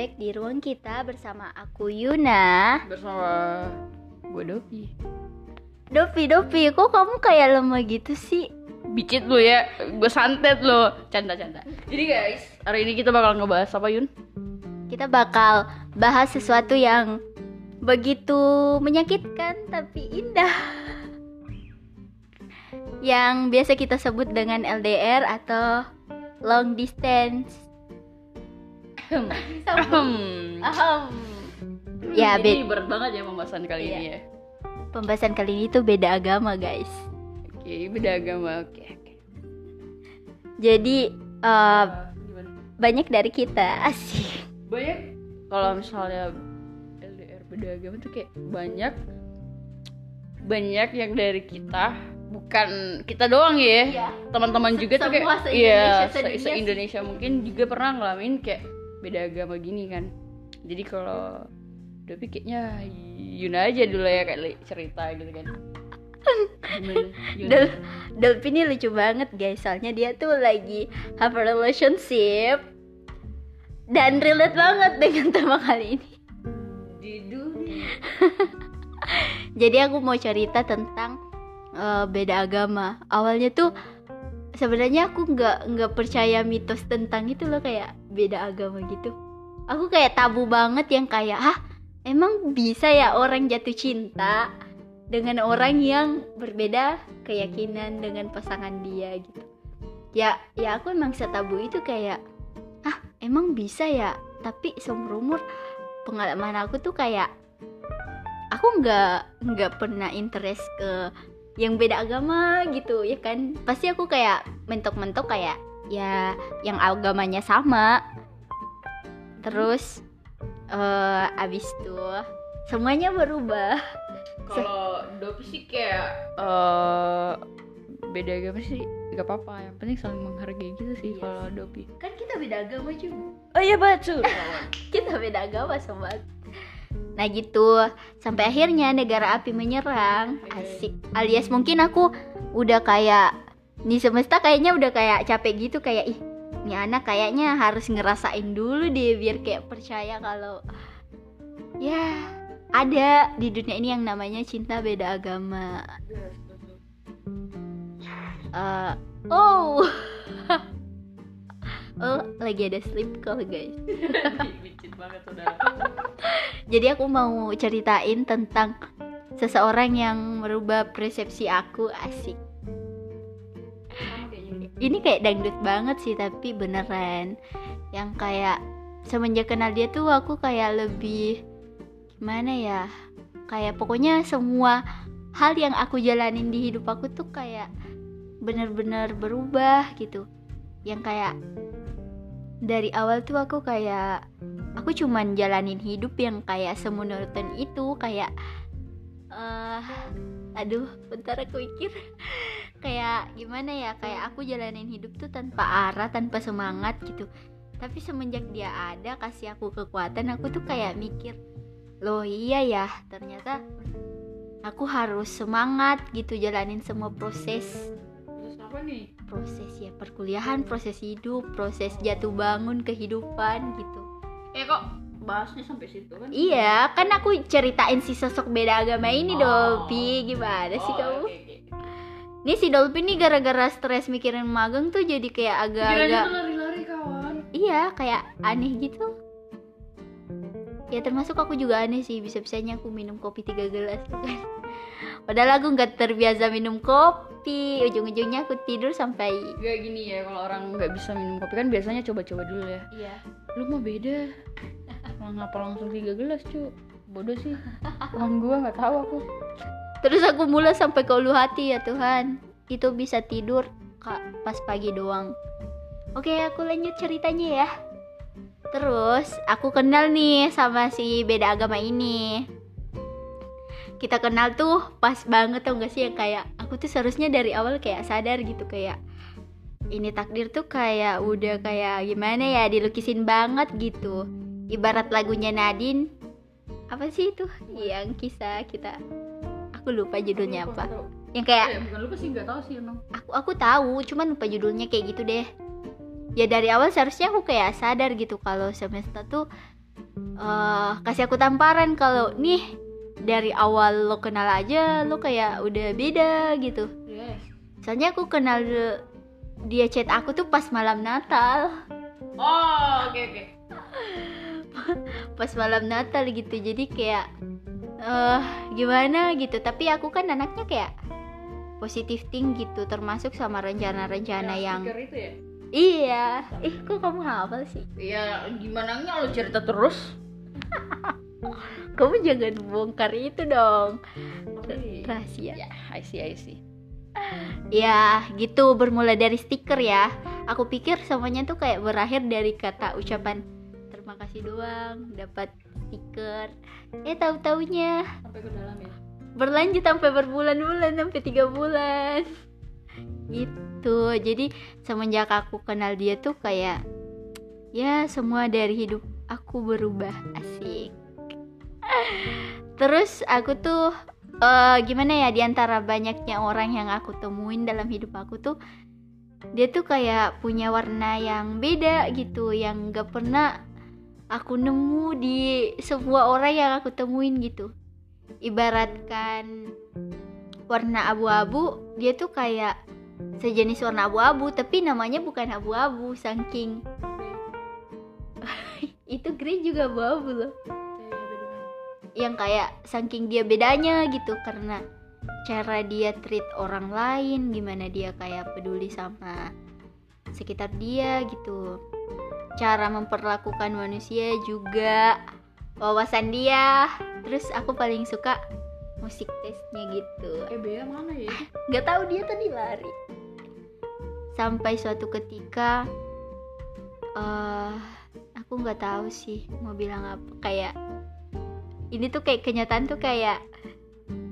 back di ruang kita bersama aku Yuna. bersama gue Dovi Dopi, Dopi, kok kamu kayak lemah gitu sih? Bicit lu ya, gue santet lu Canda-canda Jadi guys, hari ini kita bakal ngebahas apa Yun? Kita bakal bahas sesuatu yang begitu menyakitkan tapi indah. Yang biasa kita sebut dengan LDR atau long distance. Hmm. Ahem. Ya, Ini be- berat banget ya pembahasan kali Iya. ini ya pembahasan kali ini tuh beda agama, guys. Oke, beda agama, oke oke Jadi uh, Gimana? banyak dari kita asik. Banyak Kalau misalnya LDR beda agama tuh kayak banyak Banyak yang dari kita Bukan kita doang ya Iya. teman-teman juga tuh kayak Semua se-Indonesia, iya se-dunia se. Indonesia mungkin juga pernah ngalamin kayak beda agama gini kan. Jadi kalau Dopi kayaknya Yuna aja dulu ya kayak cerita gitu kan? Del ini lucu banget guys. Soalnya dia tuh lagi have a relationship Dan relate banget dengan tema kali ini. Jadi aku mau cerita tentang eh, beda agama. Awalnya tuh sebenarnya aku nggak nggak percaya mitos tentang itu loh kayak beda agama gitu. Aku kayak tabu banget yang kayak Hah emang bisa ya orang jatuh cinta dengan orang yang berbeda keyakinan dengan pasangan dia gitu? Ya ya aku emang setabu itu kayak ah emang bisa ya? Tapi seumur umur pengalaman aku tuh kayak aku nggak nggak pernah interest ke yang beda agama gitu ya kan? Pasti aku kayak mentok-mentok kayak ya yang agamanya sama. Terus eh abis itu semuanya berubah. Kalau Dopi sih kayak eh beda agama sih gak apa-apa. Yang penting saling menghargai gitu sih Iya kalau Dopi. Kan kita beda agama juga. Oh iya betul. Kita beda agama sobat nah gitu. Sampai akhirnya negara api menyerang. Asik. Alias mungkin aku udah kayak di semesta kayaknya udah kayak capek gitu kayak ih ini anak kayaknya harus ngerasain dulu deh biar kayak percaya kalau ya ada di dunia ini yang namanya cinta beda agama. Eh, oh. Oh lagi ada sleep call guys banget saudara Jadi aku mau ceritain tentang seseorang yang merubah persepsi aku asik. Ini kayak dangdut banget sih tapi beneran. Yang kayak semenjak kenal dia tuh aku kayak lebih gimana ya? Kayak pokoknya semua hal yang aku jalanin di hidup aku tuh kayak bener-bener berubah gitu. Yang kayak dari awal tuh aku kayak aku cuman jalanin hidup yang kayak semonoton itu kayak eh aduh bentar aku mikir. Kayak gimana ya kayak aku jalanin hidup tuh tanpa arah tanpa semangat gitu. Tapi semenjak dia ada kasih aku kekuatan aku tuh kayak mikir loh iya ya ternyata aku harus semangat gitu jalanin semua proses. Terus apa nih? proses ya perkuliahan proses hidup proses jatuh bangun kehidupan gitu Eh kok bahasnya sampai situ kan? Iya, kan aku ceritain si sosok beda agama ini, Oh. Dolpi. Gimana sih Oh, kamu? oke, oke. Nih si Dolpi nih gara-gara stres mikirin magang tuh jadi kayak agak-agak lari-lari kawan. iya, kayak aneh gitu. Ya termasuk aku juga aneh sih, bisa-bisanya aku minum kopi tiga gelas kan. Padahal aku nggak terbiasa minum kopi, ujung-ujungnya aku tidur sampai Gak gini ya kalau orang nggak bisa minum kopi kan biasanya coba-coba dulu ya. Iya. Lu mah beda. Lah ngapa langsung tiga gelas cu? Bodoh sih. Emang gua nggak tahu aku. Terus aku mulai sampai ke ulu hati ya Tuhan. Itu bisa tidur kak pas pagi doang. Oke, aku lanjut ceritanya ya. Terus aku kenal nih sama si beda agama ini. Kita kenal tuh pas banget tau gak sih? Yang kayak aku tuh seharusnya dari awal kayak sadar gitu kayak ini takdir tuh kayak udah kayak gimana ya dilukisin banget gitu. Ibarat lagunya Nadine apa sih itu? Yang kisah kita. Aku lupa judulnya apa. yang kayak Eh, bukan lupa sih nggak tahu sih emang. aku aku tahu cuman lupa judulnya kayak gitu deh. Ya dari awal seharusnya aku kayak sadar gitu kalau semesta tuh eh, kasih aku tamparan kalau nih dari awal lo kenal aja lo kayak udah beda gitu soalnya aku kenal dia chat aku tuh pas malam Natal Oh, oke oke. pas malam Natal gitu jadi kayak eh gimana gitu tapi aku kan anaknya kayak positif tinggi gitu termasuk sama rencana-rencana yang stiker itu ya? iya ih kok kamu hafal sih Iya, gimana lo cerita terus? kamu jangan bongkar itu dong. Tapi- rahasia. Ya, I see, I see. ya gitu bermula dari stiker ya. Aku pikir semuanya tuh kayak berakhir dari kata ucapan terima kasih doang dapat stiker. Eh tahu taunya Sampai ke dalam ya. berlanjut sampai berbulan-bulan sampai tiga bulan. Gitu. Jadi semenjak aku kenal dia tuh kayak ya semua dari hidup aku berubah asik terus aku tuh eh, gimana ya di antara banyaknya orang yang aku temuin dalam hidup aku tuh dia tuh kayak punya warna yang beda gitu yang gak pernah aku nemu di semua orang yang aku temuin gitu. Ibaratkan warna abu-abu dia tuh kayak sejenis warna abu-abu tapi namanya bukan abu-abu saking itu grey juga abu-abu loh yang kayak saking dia bedanya gitu karena cara dia treat orang lain gimana dia kayak peduli sama sekitar dia gitu. Cara memperlakukan manusia juga wawasan dia. Terus aku paling suka musik tesnya gitu. Eh, Bea mana ya? nggak tahu dia tadi lari. Sampai suatu ketika eh aku nggak tahu sih mau bilang apa kayak ini tuh kayak kenyataan tuh kayak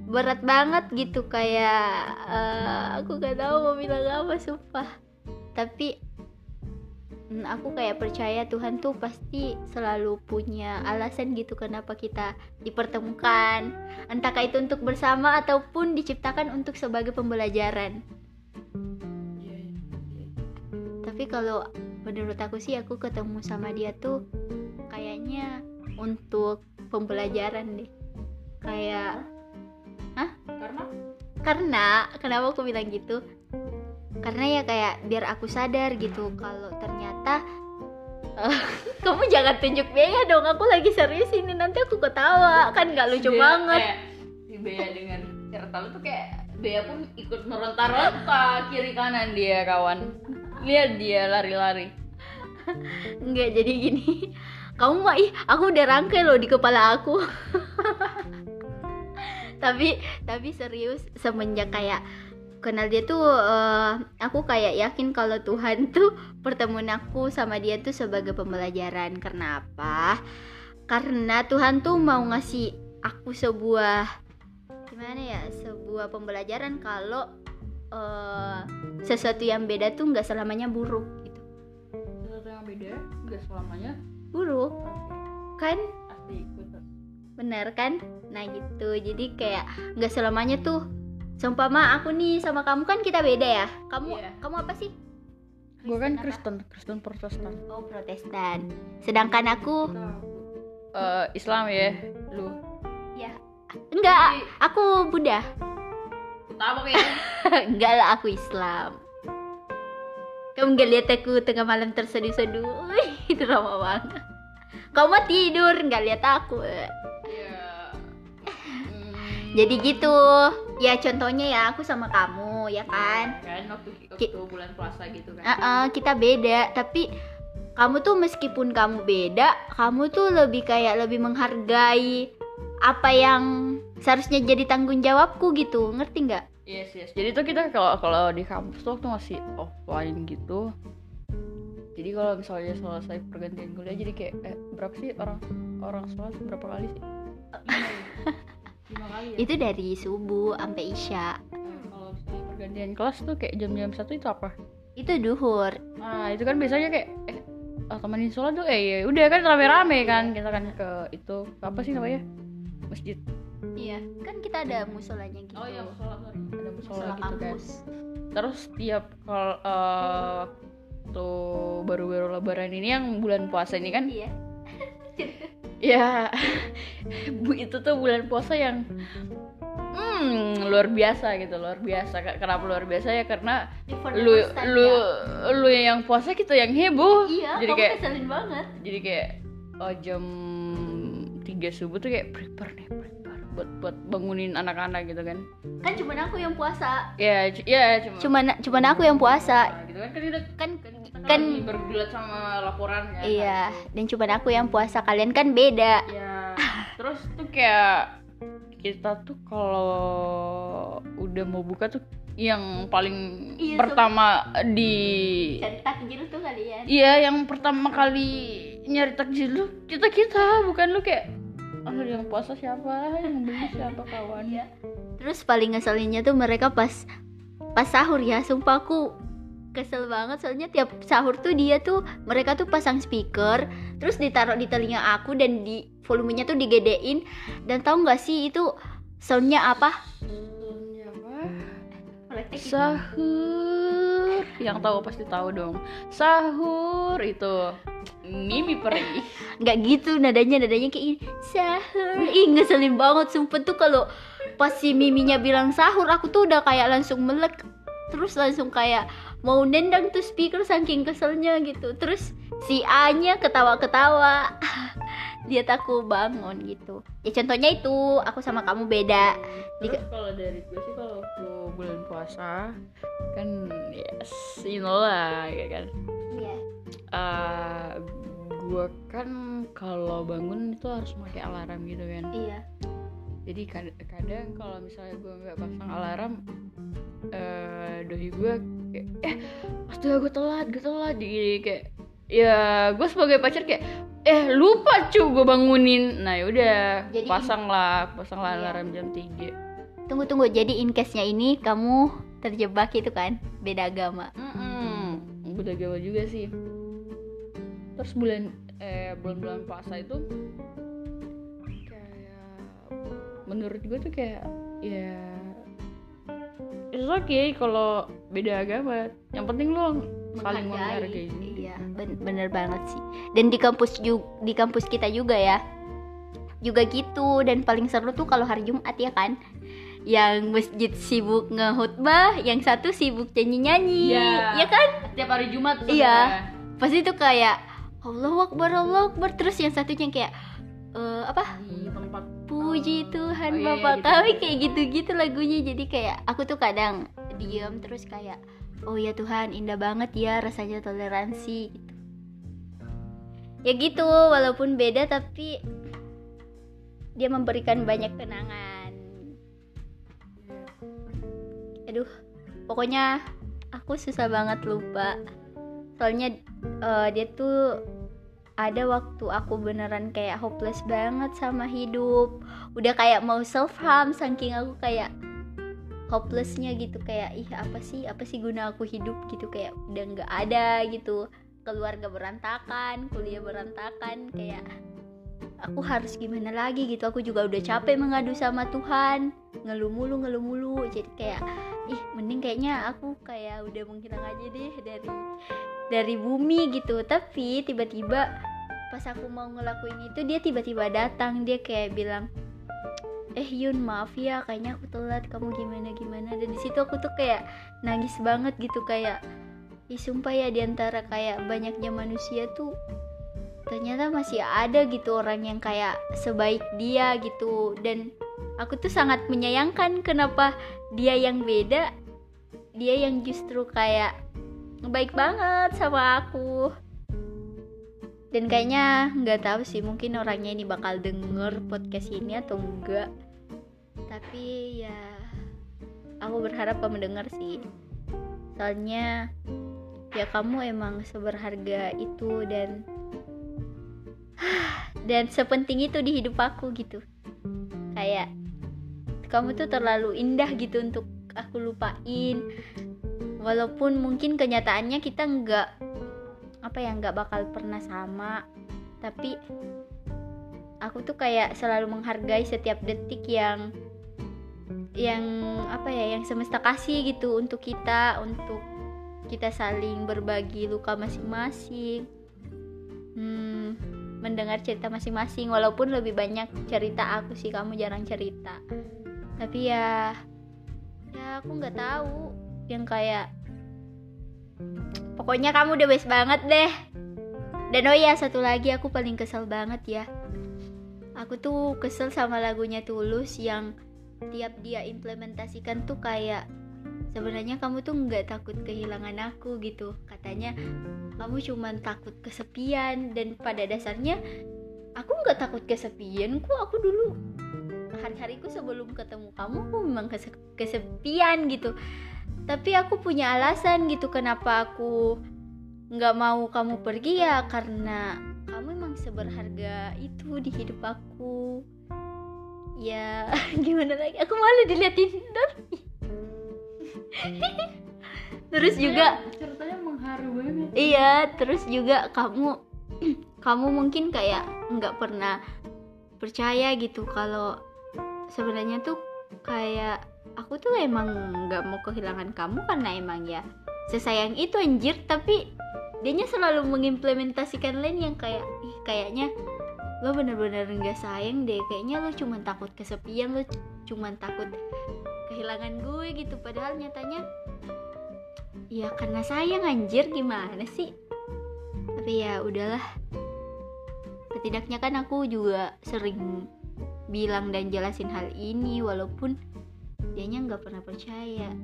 berat banget gitu kayak eh, aku nggak tahu mau bilang apa sumpah. Tapi mm, aku kayak percaya Tuhan tuh pasti selalu punya alasan gitu kenapa kita dipertemukan. Entahkah itu untuk bersama ataupun diciptakan untuk sebagai pembelajaran. Tapi kalau menurut aku sih aku ketemu sama dia tuh kayaknya untuk pembelajaran deh. Kayak Karena? Karena kenapa aku bilang gitu? Karena ya kayak biar aku sadar gitu kalau ternyata eh, kamu jangan tunjuk Bea dong. Aku lagi serius ini nanti aku ketawa. Kan nggak lucu Bea- banget. Bea dengan cerita lu tuh kayak Bea pun ikut meronta-ronta. Kiri kanan dia kawan. Lihat dia lari-lari. Enggak jadi gini. Kamu mah ih aku udah rangkai loh di kepala aku. Tapi tapi serius semenjak kayak kenal dia tuh eh, aku kayak yakin kalau Tuhan tuh pertemuan aku sama dia tuh sebagai pembelajaran. Karena apa? Karena Tuhan tuh mau ngasih aku sebuah gimana ya sebuah pembelajaran kalau eh, sesuatu yang beda tuh nggak selamanya buruk beda, nggak selamanya. Buruk. Kan? Bener kan? Nah gitu. Jadi kayak nggak selamanya tuh. Seumpama aku nih sama kamu kan kita beda ya? Kamu Iya. kamu apa sih? Gue kan apa? Kristen, Kristen Protestan. oh Protestan. Sedangkan aku Eh, Islam ya, lu. ya. Enggak aku Buddha. Tahu kayak enggak lah aku Islam kamu nggak lihat aku tengah malam terseduh-seduh? Drama banget. Kamu tidur? Nggak lihat aku. Iya. Hmm, jadi gitu. Ya contohnya ya aku sama kamu ya kan? Kan? Waktu, waktu bulan puasa gitu kan. Uh-uh, kita beda. Tapi kamu tuh meskipun kamu beda kamu tuh lebih kayak lebih menghargai apa yang seharusnya jadi tanggung jawabku gitu. Ngerti nggak Yes, yes. Jadi tuh kita kalau kalau di kampus tuh waktu masih offline gitu. Jadi kalau misalnya selesai pergantian kuliah jadi kayak eh, berapa sih orang orang sholat berapa kali sih? Lima kali ya. itu dari subuh sampai isya Eh, kalau misalnya pergantian kelas tuh kayak jam-jam satu itu apa? itu duhur Nah itu kan biasanya kayak eh ah, temenin sholat tuh eh ya udah kan rame-rame kan kita kan ke itu apa sih namanya masjid. Iya kan kita ada musolanya gitu. Oh iya musola sorry. Ada musola musola gitu kan. kampus. Terus tiap kalau eh, tuh baru-baru lebaran ini yang bulan puasa ini kan? Iya. Ya bu itu tuh bulan puasa yang hmm luar biasa gitu luar biasa. Kenapa luar biasa? Ya karena lu lu ya. lu yang puasa kita yang heboh. Iya jadi kamu kayak banget. jadi kayak oh, jam 3 subuh tuh kayak prepare nih prepare buat buat bangunin anak-anak gitu kan. Kan cuma aku yang puasa. Ya ya cuma cuman cuman aku yang puasa. Nah, gitu kan kan kita kan kan, kita kan, kan- bergulat sama laporan kan. Iya dan cuman aku yang puasa. Kalian kan beda. Ya terus tuh kayak kita tuh kalau udah mau buka tuh yang paling Iya, pertama di cari takjil tuh kalian. Iya yang pertama kali nyari takjil lu kita kita bukan lu kayak oh yang puasa siapa yang beli siapa kawan? Iya. terus paling ngeselinnya tuh mereka pas pas sahur ya. Sumpah aku kesel banget. Soalnya tiap sahur tuh dia tuh mereka tuh pasang speaker terus ditaruh di telinga aku dan di volumenya tuh digedein. Dan tahu nggak sih itu soundnya apa? Sahur. Yang tahu pasti tahu dong. Sahur itu mimi perih. Nggak gitu nadanya nadanya kayak ini sahur. Ih ngeselin banget sumpah tuh kalau pas si miminya bilang sahur aku tuh udah kayak langsung melek. Terus langsung kayak mau nendang tuh speaker saking keselnya gitu. Terus si A nya ketawa-ketawa. Dia aku bangun gitu. Ya contohnya itu aku sama kamu beda. Di- Terus kalau dari gue sih kalau waktu bulan puasa kan yes you know lah ya kan? Iya. Eh, gue kan kalau bangun itu harus pakai alarm gitu kan. Iya. Jadi kad- kadang kalau misalnya gue nggak pasang alarm eh doi gue kayak eh astaga gue telat gue telat. Jadi kayak ya gue sebagai pacar kayak eh lupa cu gue bangunin. Nah yaudah Jadi- pasang lah pasang lah Iya. alarm jam 3 tunggu tunggu. Jadi in case nya ini kamu terjebak itu kan beda agama. Mm-mm. udah gawe juga sih terus bulan eh bulan-bulan puasa itu kayak menurut gue tuh kayak ya it's okay kalau beda agama. Yang penting lo saling menghargai iya ben- bener banget sih. Dan di kampus ju- di kampus kita juga ya juga gitu. Dan paling seru tuh kalau hari Jumat ya kan? Yang masjid sibuk ngehutbah yang satu sibuk nyanyi nyanyi Iya. ya kan? Tiap hari Jumat Iya. pasti tuh kayak Allah Akbar Allah Akbar. Terus yang satunya kayak eh, apa? Di tempat. Puji Tuhan Oh, iya, Bapak. iya, gitu. kami kayak gitu-gitu lagunya. Jadi kayak aku tuh kadang diam terus kayak oh ya Tuhan indah banget ya rasanya toleransi gitu. Ya gitu walaupun beda tapi dia memberikan banyak kenangan. Aduh pokoknya aku susah banget lupa. Soalnya eh, dia tuh ada waktu aku beneran kayak hopeless banget sama hidup. Udah kayak mau self harm saking aku kayak hopelessnya gitu. Kayak ih apa sih? Apa sih guna aku hidup? Gitu. Kayak udah nggak ada gitu. Keluarga berantakan kuliah berantakan kayak aku harus gimana lagi gitu. Aku juga udah capek mengadu sama Tuhan. Ngeluh mulu ngeluh mulu jadi kayak ih mending kayaknya aku kayak udah menghilang aja deh dari dari bumi gitu. Tapi tiba-tiba pas aku mau ngelakuin itu dia tiba-tiba datang. Dia kayak bilang eh Yun maaf ya kayaknya aku telat. Kamu gimana gimana? Dan di situ aku tuh kayak nangis banget gitu. Kayak ih sumpah ya di antara kayak banyaknya manusia tuh ternyata masih ada gitu orang yang kayak sebaik dia gitu. Dan aku tuh sangat menyayangkan kenapa dia yang beda dia yang justru kayak baik banget sama aku. Dan kayaknya nggak tahu sih mungkin orangnya ini bakal denger podcast ini atau enggak tapi ya aku berharap kamu denger sih. Soalnya ya kamu emang seberharga itu dan dan sepenting itu di hidup aku gitu. Kayak kamu tuh terlalu indah gitu untuk aku lupain. Walaupun mungkin kenyataannya kita nggak apa ya nggak bakal pernah sama. Tapi aku tuh kayak selalu menghargai setiap detik yang yang apa ya yang semesta kasih gitu untuk kita untuk kita saling berbagi luka masing-masing. Hmm, mendengar cerita masing-masing walaupun lebih banyak cerita aku sih kamu jarang cerita. Tapi ya ya aku nggak tahu yang kayak pokoknya kamu udah best banget deh. Dan oh ya satu lagi aku paling kesel banget ya. Aku tuh kesel sama lagunya Tulus yang tiap dia implementasikan tuh kayak sebenarnya kamu tuh nggak takut kehilangan aku gitu. Katanya kamu cuma takut kesepian dan pada dasarnya aku nggak takut kesepian kok. Aku dulu hari-hariku sebelum ketemu kamu aku memang kesepian gitu. Tapi aku punya alasan gitu kenapa aku nggak mau kamu pergi ya karena kamu emang seberharga itu di hidup aku. Ya gimana lagi? Aku malu diliatin. Doni terus juga ceritanya mengharu banget. Iya terus juga kamu kamu mungkin kayak nggak pernah percaya gitu kalau sebenarnya tuh kayak aku tuh emang nggak mau kehilangan kamu karena emang ya sesayang itu anjir. Tapi dianya selalu mengimplementasikan lain yang kayak ih kayaknya lo bener-bener nggak sayang deh. Kayaknya lo cuma takut kesepian lo cuma takut kehilangan gue gitu. Padahal nyatanya ya karena sayang anjir gimana sih? Tapi ya udahlah. Setidaknya kan aku juga sering bilang dan jelasin hal ini walaupun dianya nggak pernah percaya.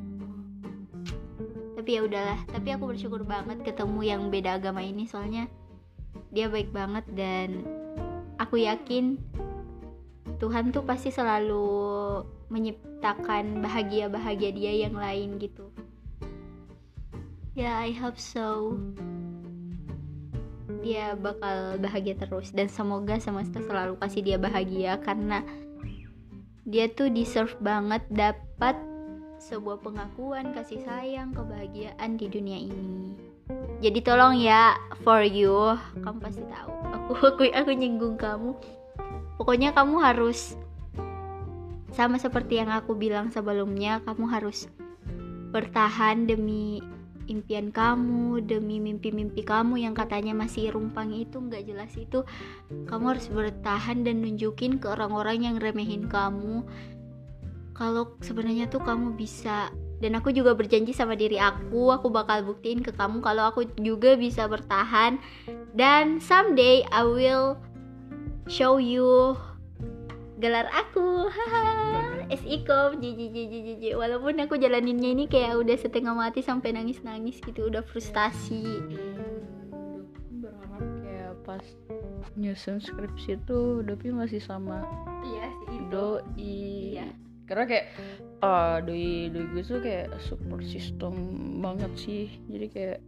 Tapi ya udahlah. Tapi aku bersyukur banget ketemu yang beda agama ini soalnya dia baik banget dan aku yakin Tuhan tuh pasti selalu menciptakan bahagia-bahagia dia yang lain gitu. Ya yeah, I hope so. Dia bakal bahagia terus. Dan semoga semesta selalu kasih dia bahagia karena dia tuh deserve banget dapat sebuah pengakuan kasih sayang kebahagiaan di dunia ini. Jadi tolong ya for you. Kamu pasti tahu. Aku aku aku nyinggung kamu pokoknya kamu harus sama seperti yang aku bilang sebelumnya kamu harus bertahan demi impian kamu demi mimpi-mimpi kamu yang katanya masih rumpang itu nggak jelas itu. Kamu harus bertahan dan nunjukin ke orang-orang yang remehin kamu. Kalau sebenarnya tuh kamu bisa dan aku juga berjanji sama diri aku aku bakal buktiin ke kamu kalau aku juga bisa bertahan. Dan someday I will show you. Gelar aku. Haha. SIKOM jiji jiji jiji walaupun aku jalaninnya ini kayak udah setengah mati sampai nangis nangis gitu. Udah frustasi. Berharap kayak pas nyusun skripsi tuh Dopi masih sama iya sih doi. Iya. Karena kayak uh, doi doi gue tuh kayak support system banget sih. Jadi kayak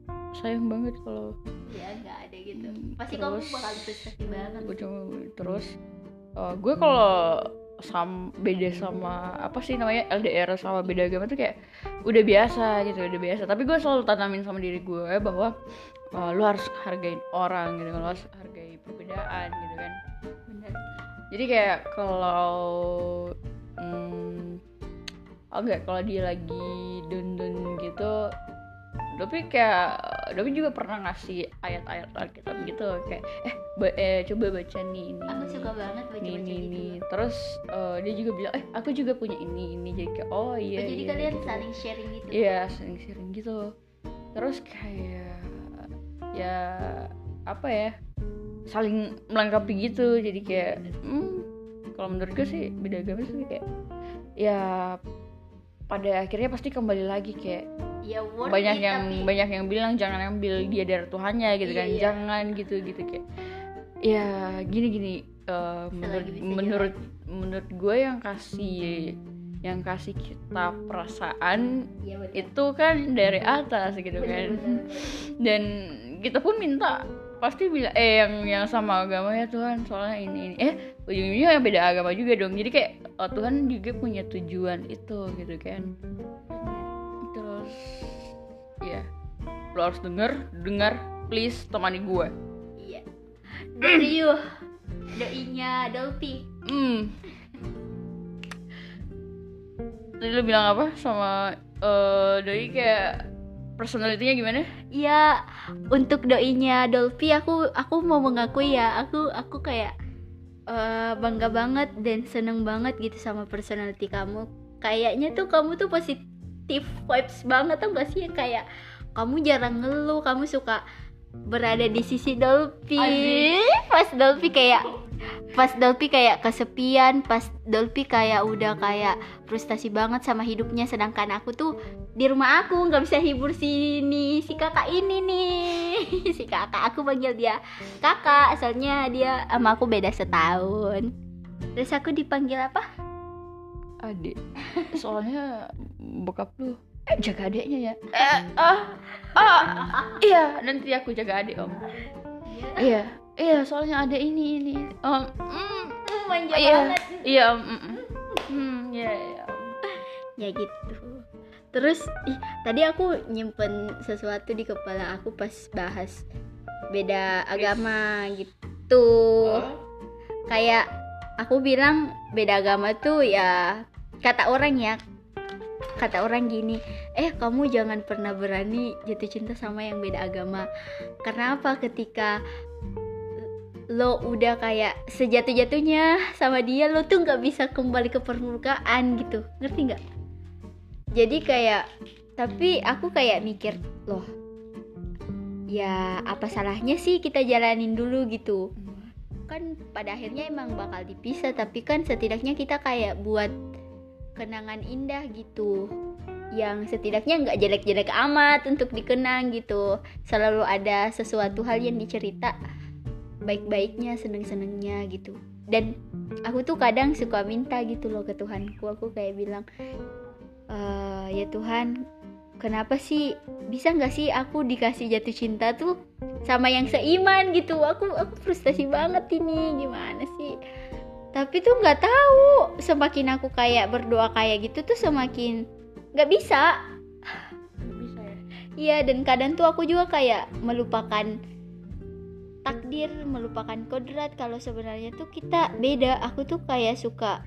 sayang banget kalau ya nggak ada gitu. Hmm, pasti kamu terus- bakal frustasi banget. gue cuma terus uh, gue kalau sam beda sama apa sih namanya LDR sama beda agama tuh kayak udah biasa gitu udah biasa. Tapi gue selalu tanamin sama diri gue bahwa uh, lu harus hargain orang gitu lu harus hargai perbedaan gitu kan. Bener. Jadi kayak kalau hmm, oh enggak kalau dia lagi dun-dun gitu tapi kayak Dopi juga pernah ngasih ayat-ayat Alkitab gitu kayak eh, ba- eh coba baca nih ini aku ini, suka banget baca baca nih gitu terus eh, dia juga bilang eh aku juga punya ini ini. Jadi kayak oh iya Oh, jadi iya, kalian gitu. saling sharing gitu? Iya sering-sering gitu. Terus kayak Ya Apa ya Saling melengkapi gitu. Jadi kayak hmm, Kalau menurut gue sih Beda agama sih kayak Ya Pada akhirnya pasti kembali lagi kayak ya worth banyak it, yang tapi banyak yang bilang jangan ambil dia dari Tuhannya gitu Iya, kan. Iya. jangan gitu gitu kayak. Ya gini gini eh, menurut Selagi bisa menurut menurut gue yang kasih yang kasih kita perasaan betul. itu kan dari atas gitu Bener, kan. bener. dan kita pun minta pasti bilang eh yang yang sama agama ya Tuhan. Soalnya ini ini. Eh ujung-ujungnya yang beda agama juga dong. Jadi kayak oh, Tuhan juga punya tujuan itu gitu kan terus ya lo harus denger dengar please temani gue Iya. Dari you, doinya Dolphy. hmm. Tadi lo bilang apa sama eh doi kayak personalitinya gimana? Ya untuk doinya Dolphy aku aku mau mengakui ya aku aku kayak eh, bangga banget dan seneng banget gitu sama personality kamu. Kayaknya tuh kamu tuh positif vibes banget tau gak sih? Kayak kamu jarang ngeluh kamu suka berada di sisi Dolphy. Pas Dolphy kayak pas Dolphy kayak kesepian pas Dolphy kayak udah kayak frustasi banget sama hidupnya sedangkan aku tuh di rumah aku nggak bisa hibur si ini si kakak ini nih. Si kakak aku panggil dia kakak soalnya dia sama aku beda setahun. Terus aku dipanggil apa adik. Soalnya bokap lu. Eh jaga adiknya ya. Eh ah ah iya nanti aku jaga adik om. Iya. Iya soalnya ada ini ini. Om mm, manja iya banget. iya om mm, mm. hmm iya iya om. ya gitu. Terus ih tadi aku nyimpen sesuatu di kepala aku pas bahas beda agama gitu. Kayak aku bilang beda agama tuh ya kata orang ya. Kata orang gini eh kamu jangan pernah berani jatuh cinta sama yang beda agama. Karena apa? Ketika lo udah kayak sejatuh-jatuhnya sama dia lo tuh nggak bisa kembali ke permukaan gitu. Ngerti nggak? Jadi kayak tapi aku kayak mikir loh ya apa salahnya sih kita jalanin dulu gitu kan pada akhirnya emang bakal dipisah tapi kan setidaknya kita kayak buat kenangan indah gitu yang setidaknya nggak jelek-jelek amat untuk dikenang gitu. Selalu ada sesuatu hal yang dicerita baik-baiknya seneng-senengnya gitu. Dan aku tuh kadang suka minta gitu loh ke Tuhanku. Aku kayak bilang "Eh, ya Tuhan kenapa sih? Bisa nggak sih aku dikasih jatuh cinta tuh sama yang seiman gitu? Aku aku frustasi banget ini. Gimana sih? Tapi tuh nggak tahu. Semakin aku kayak berdoa kayak gitu tuh semakin nggak bisa. Bisa ya iya dan kadang tuh aku juga kayak melupakan takdir melupakan kodrat. Kalau sebenarnya tuh kita beda. Aku tuh kayak suka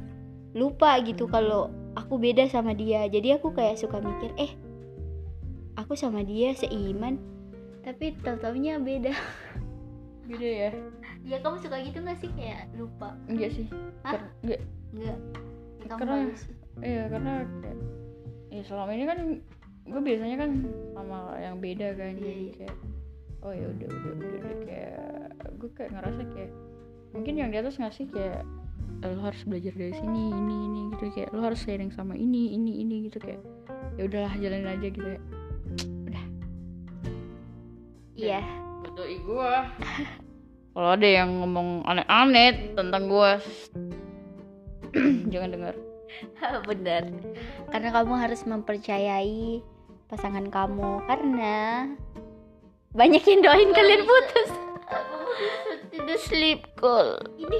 lupa gitu kalau aku beda sama dia. Jadi aku kayak suka mikir eh aku sama dia seiman tapi tau-taunya beda beda ya ya kamu suka gitu gak sih kayak lupa enggak sih Hah? Ker- enggak enggak kamu Karena- sih. iya karena kayak ya selama ini kan gue biasanya kan sama yang beda kan Iya, jadi iya. kayak oh ya udah udah udah, udah. kayak gue kayak ngerasa kayak mungkin yang di atas ngasih kayak "Eh, lo harus belajar dari sini ini ini gitu kayak lo harus sharing sama ini ini ini gitu kayak ya udahlah jalanin aja gitu ya iya. Betul gue kalau ada yang ngomong aneh-aneh tentang gue jangan dengar. Bener. Karena kamu harus mempercayai pasangan kamu. Karena banyak yang doain kalian putus. Tidak sleep call. Ini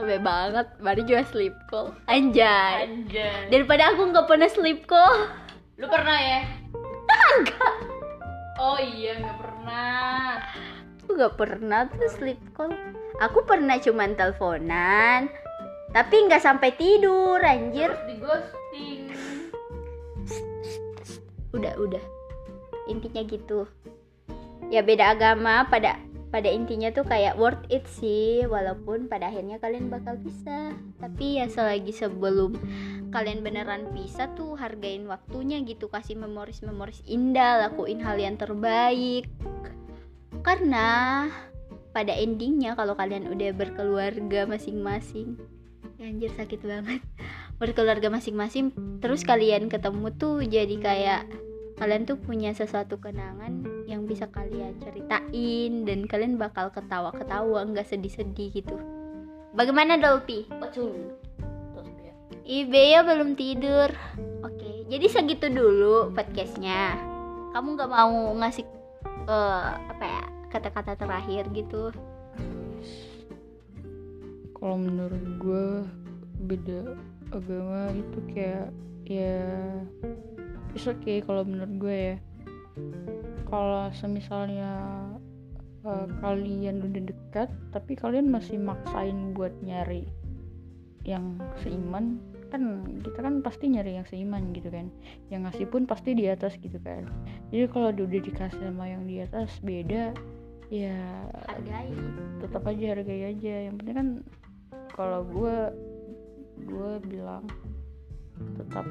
lebih banget. Baru juga sleep call. Anjay. Anjay. daripada aku nggak pernah sleep call. Lu pernah ya? Enggak. Oh iya, nggak pernah. aku nggak pernah tuh sleep call aku pernah cuman teleponan tapi nggak sampai tidur anjir Terus di ghosting. udah udah intinya gitu ya beda agama pada pada intinya tuh kayak worth it sih walaupun pada akhirnya kalian bakal pisah. Tapi ya selagi sebelum kalian beneran pisah tuh hargain waktunya gitu kasih memoris memoris indah lakuin hal yang terbaik. Karena pada endingnya kalau kalian udah berkeluarga masing-masing ya anjir sakit banget. Berkeluarga masing-masing terus kalian ketemu tuh jadi kayak kalian tuh punya sesuatu kenangan yang bisa kalian ceritain dan kalian bakal ketawa-ketawa nggak sedih-sedih gitu bagaimana? Betul. Terus ya. Ibea belum tidur oke jadi segitu dulu podcastnya kamu nggak mau ngasih eh, apa ya kata-kata terakhir gitu Kalau menurut gue beda agama itu kayak ya it's okay kalau menurut gue ya. Kalau semisalnya eh, kalian udah dekat tapi kalian masih maksain buat nyari yang seiman kan kita kan pasti nyari yang seiman gitu kan. Yang ngasih pun pasti di atas gitu kan. Jadi kalau udah dikasih sama yang di atas beda ya hargai. tetap aja hargai aja. Yang penting kan kalau gue gue bilang tetap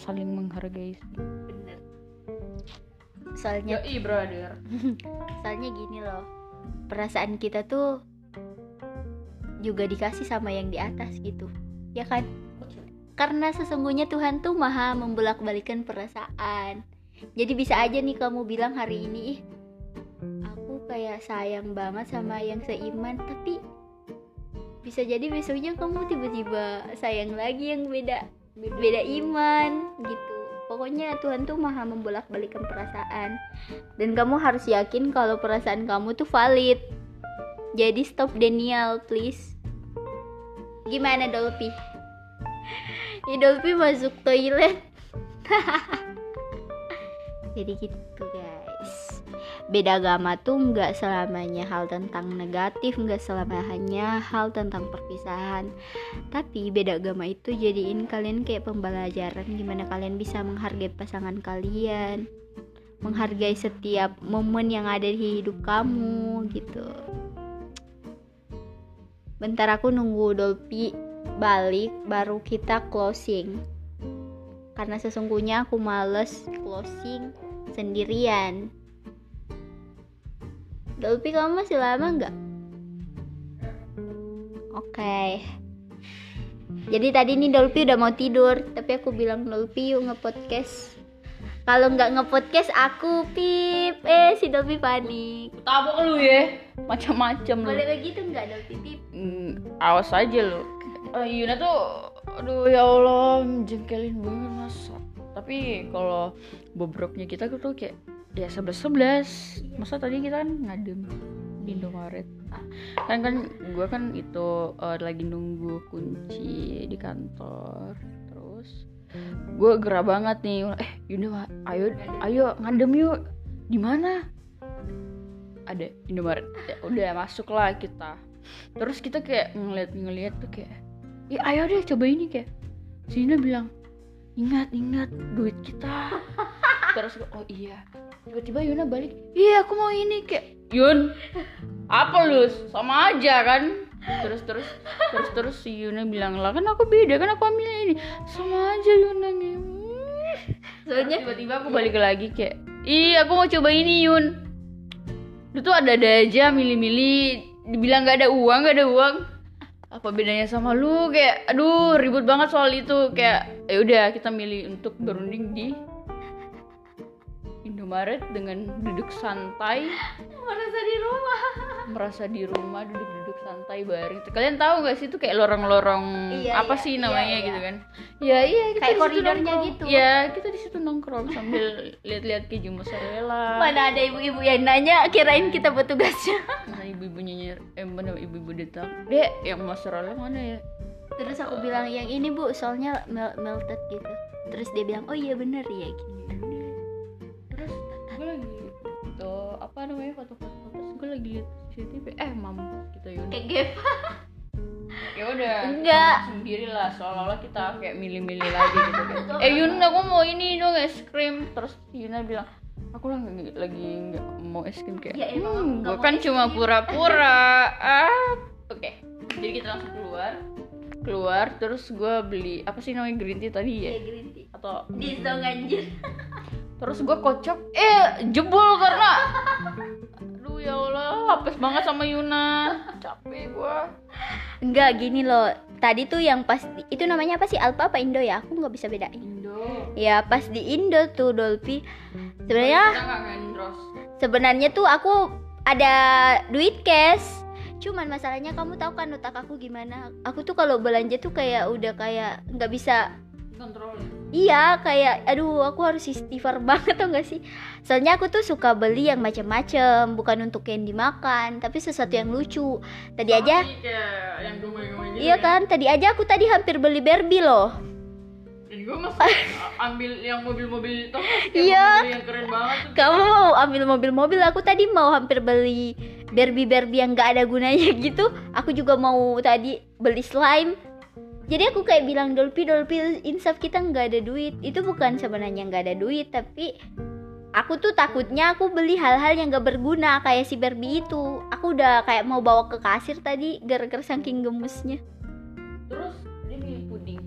saling menghargai bener soalnya Yoi brother. Soalnya gini loh perasaan kita tuh juga dikasih sama yang di atas gitu ya kan? Karena sesungguhnya Tuhan tuh maha membolak-balikan perasaan. Jadi bisa aja nih kamu bilang hari ini "Ih, aku kayak sayang banget sama yang seiman tapi bisa jadi besoknya kamu tiba-tiba sayang lagi yang beda beda iman gitu pokoknya Tuhan tuh maha membolak-balikan perasaan. Dan kamu harus yakin kalau perasaan kamu tuh valid. Jadi stop denial please. Gimana Dolphy? Ya Dolphy masuk toilet. Jadi gitu guys beda agama tuh nggak selamanya hal tentang negatif nggak selamanya hal tentang perpisahan. Tapi beda agama itu jadiin kalian kayak pembelajaran gimana kalian bisa menghargai pasangan kalian menghargai setiap momen yang ada di hidup kamu gitu. Bentar aku nunggu Dolphy balik baru kita closing. Karena sesungguhnya aku males closing sendirian Dolphy kamu masih lama nggak? Oke. Jadi tadi nih Dolphy udah mau tidur Tapi aku bilang Dolphy yuk nge-podcast. Kalau nggak nge-podcast aku pip. Eh si Dolphy panik. Tabok lu ya. Macam-macam lu. Boleh begitu nggak Dolphy pip? Hmm, awas aja lu. Eh, Yuna tuh aduh ya Allah jengkelin banget mas. Tapi kalau bobroknya kita tuh kayak ya sebelas sebelas. Masa tadi kita kan ngadem di Indomaret. Ah, kan kan gue kan itu eh, lagi nunggu kunci di kantor. Terus gue gerah banget nih. Eh Yuna ayo ayo ngadem yuk. Di mana? Ada Indomaret. Ya, udah masuk lah kita. Terus kita kayak ngeliat-ngeliat tuh kayak ya ayo deh coba ini kayak. Sina bilang ingat ingat duit kita. Terus gua, oh iya tiba-tiba Yuna balik iya aku mau ini kayak Yun apa lu? Sama aja kan? Terus terus terus terus si Yuna bilang lah kan aku beda kan aku ambil ini. Sama aja Yuna nih Soalnya tiba-tiba aku balik lagi kayak ih aku mau coba ini Yun. Lu tuh ada-ada aja milih-milih. Dibilang nggak ada uang nggak ada uang. Apa bedanya sama lu? Kayak aduh ribut banget soal itu. Kayak ya udah kita milih untuk berunding di Indomaret dengan duduk santai. Merasa di rumah. Merasa di rumah duduk-duduk santai baring kalian tahu gak sih itu kayak lorong-lorong Iya, apa iya, sih iya, namanya iya. gitu kan? Ya iya kita Kayak koridornya gitu. ya kita di situ nongkrong sambil lihat-lihat keju mozzarella. Mana ada ibu-ibu yang nanya kirain kita petugasnya Nah, ibu-ibunya nyer eh mana ibu-ibu datang. Dek yang mozzarella mana ya? Terus aku bilang yang ini bu soalnya mel- melted gitu. Terus dia bilang oh iya bener. Ya gitu gue lagi tuh apa namanya foto-foto terus gue lagi lihat CCTV eh mam kita Yuna Kayak gap. Ya udah Enggak. sendiri lah seolah-olah kita kayak milih-milih lagi gitu kan eh Yuna aku mau ini dong es krim. Terus Yuna bilang aku lagi lagi nggak mau es krim. Kayak Ya, hmm, gue kan cuma krim." pura-pura. Ah oke. Jadi kita langsung keluar. Keluar terus gue beli apa sih namanya green tea tadi ya? Kayak green tea. Atau Di anjir terus gue kocok eh jebol karena. Aduh ya Allah hapus banget sama Yuna. Capek gue Enggak gini loh. Tadi tuh yang pas di- Itu namanya apa sih? Alpa apa Indo ya? Aku nggak bisa bedain. Indo. Ya pas di Indo tuh Dolphy. Sebenarnya sebenarnya tuh aku ada duit cash. Cuman masalahnya kamu tahu kan otak aku gimana? Aku tuh kalau belanja tuh kayak udah kayak nggak bisa kontrol iya kayak aduh aku harus istighfar banget tau gak sih? Soalnya aku tuh suka beli yang macam-macam bukan untuk yang dimakan tapi sesuatu yang lucu. Tadi aja yang gitu iya kan tadi aja aku tadi hampir beli Barbie loh. Dan gue masih ambil yang mobil-mobil itu Iya. yang keren banget kamu mau ambil mobil-mobil? Aku tadi mau hampir beli Barbie Barbie yang gak ada gunanya gitu. Aku juga mau tadi beli slime jadi aku kayak bilang Dolpi Dolpi insaf kita nggak ada duit. Itu bukan sebenarnya nggak ada duit tapi aku tuh takutnya aku beli hal-hal yang gak berguna kayak si Barbie itu. Aku udah kayak mau bawa ke kasir tadi gara-gara saking gemesnya terus dia bikin puding.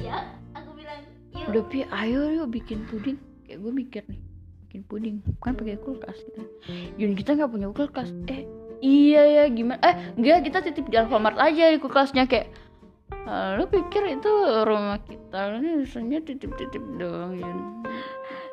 Ya aku bilang yuk. Udah pi ayo yuk bikin puding. Kayak gue mikir nih bikin puding. Kan pakai kulkas. Kita Yun kita nggak punya kulkas. Eh iya ya gimana? Eh enggak kita titip di Alfamart aja di kulkasnya. Kayak "Ah, lu pikir itu rumah kita ini misalnya titip-titip doang Yun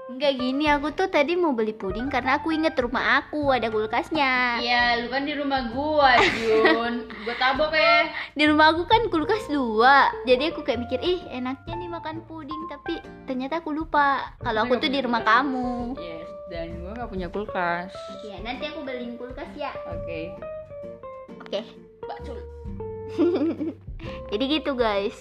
Enggak gini, aku tuh tadi mau beli puding karena aku inget rumah aku ada kulkasnya. Iya, lu kan di rumah gua, Jun. gua tabok ya. Di rumah aku kan kulkas dua, jadi aku kayak mikir, ih enaknya nih makan puding, tapi ternyata aku lupa kalau aku tuh di rumah kamu. Yes, dan gua nggak punya kulkas. Ya nanti aku beliin kulkas ya. Oke. Oke, Bacul. jadi gitu guys.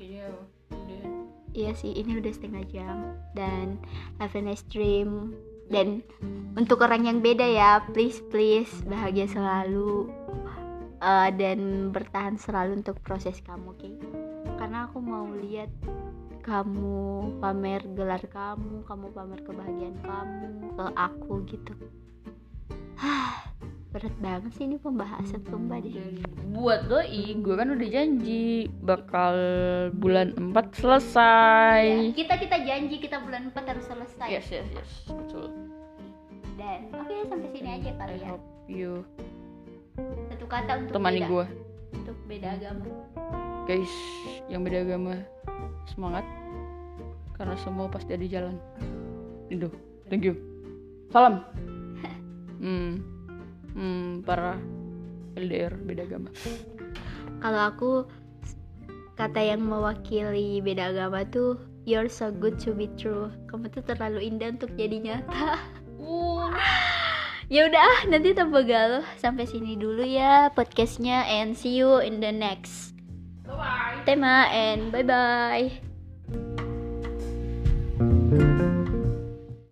Iya, udah. Iya sih, ini udah setengah jam dan have a nice dream. Dan untuk orang yang beda ya, please please bahagia selalu Eh, dan bertahan selalu untuk proses kamu, oke? Karena aku mau lihat kamu pamer gelar kamu, kamu pamer kebahagiaan kamu ke aku gitu. Berat banget sih ini pembahasan sumpah deh. Buat doi, gue kan udah janji bakal bulan 4 selesai. Ya, kita kita janji kita bulan 4 harus selesai. Yes, yes, yes. Betul. Dan oke sampai sini aja kali ya. hope you Satu kata untuk temani gue. untuk beda agama. Guys, yang beda agama semangat karena semua pasti ada jalan. Indo, thank you. Salam. Hmm, hmm, para LDR beda agama. Kalau aku kata yang mewakili beda agama tuh you're so good to be true. Kamu tuh terlalu indah untuk jadi nyata. ya udah, nanti tambah galuh. Sampai sini dulu ya podcastnya and see you in the next Bye bye. tema and bye bye.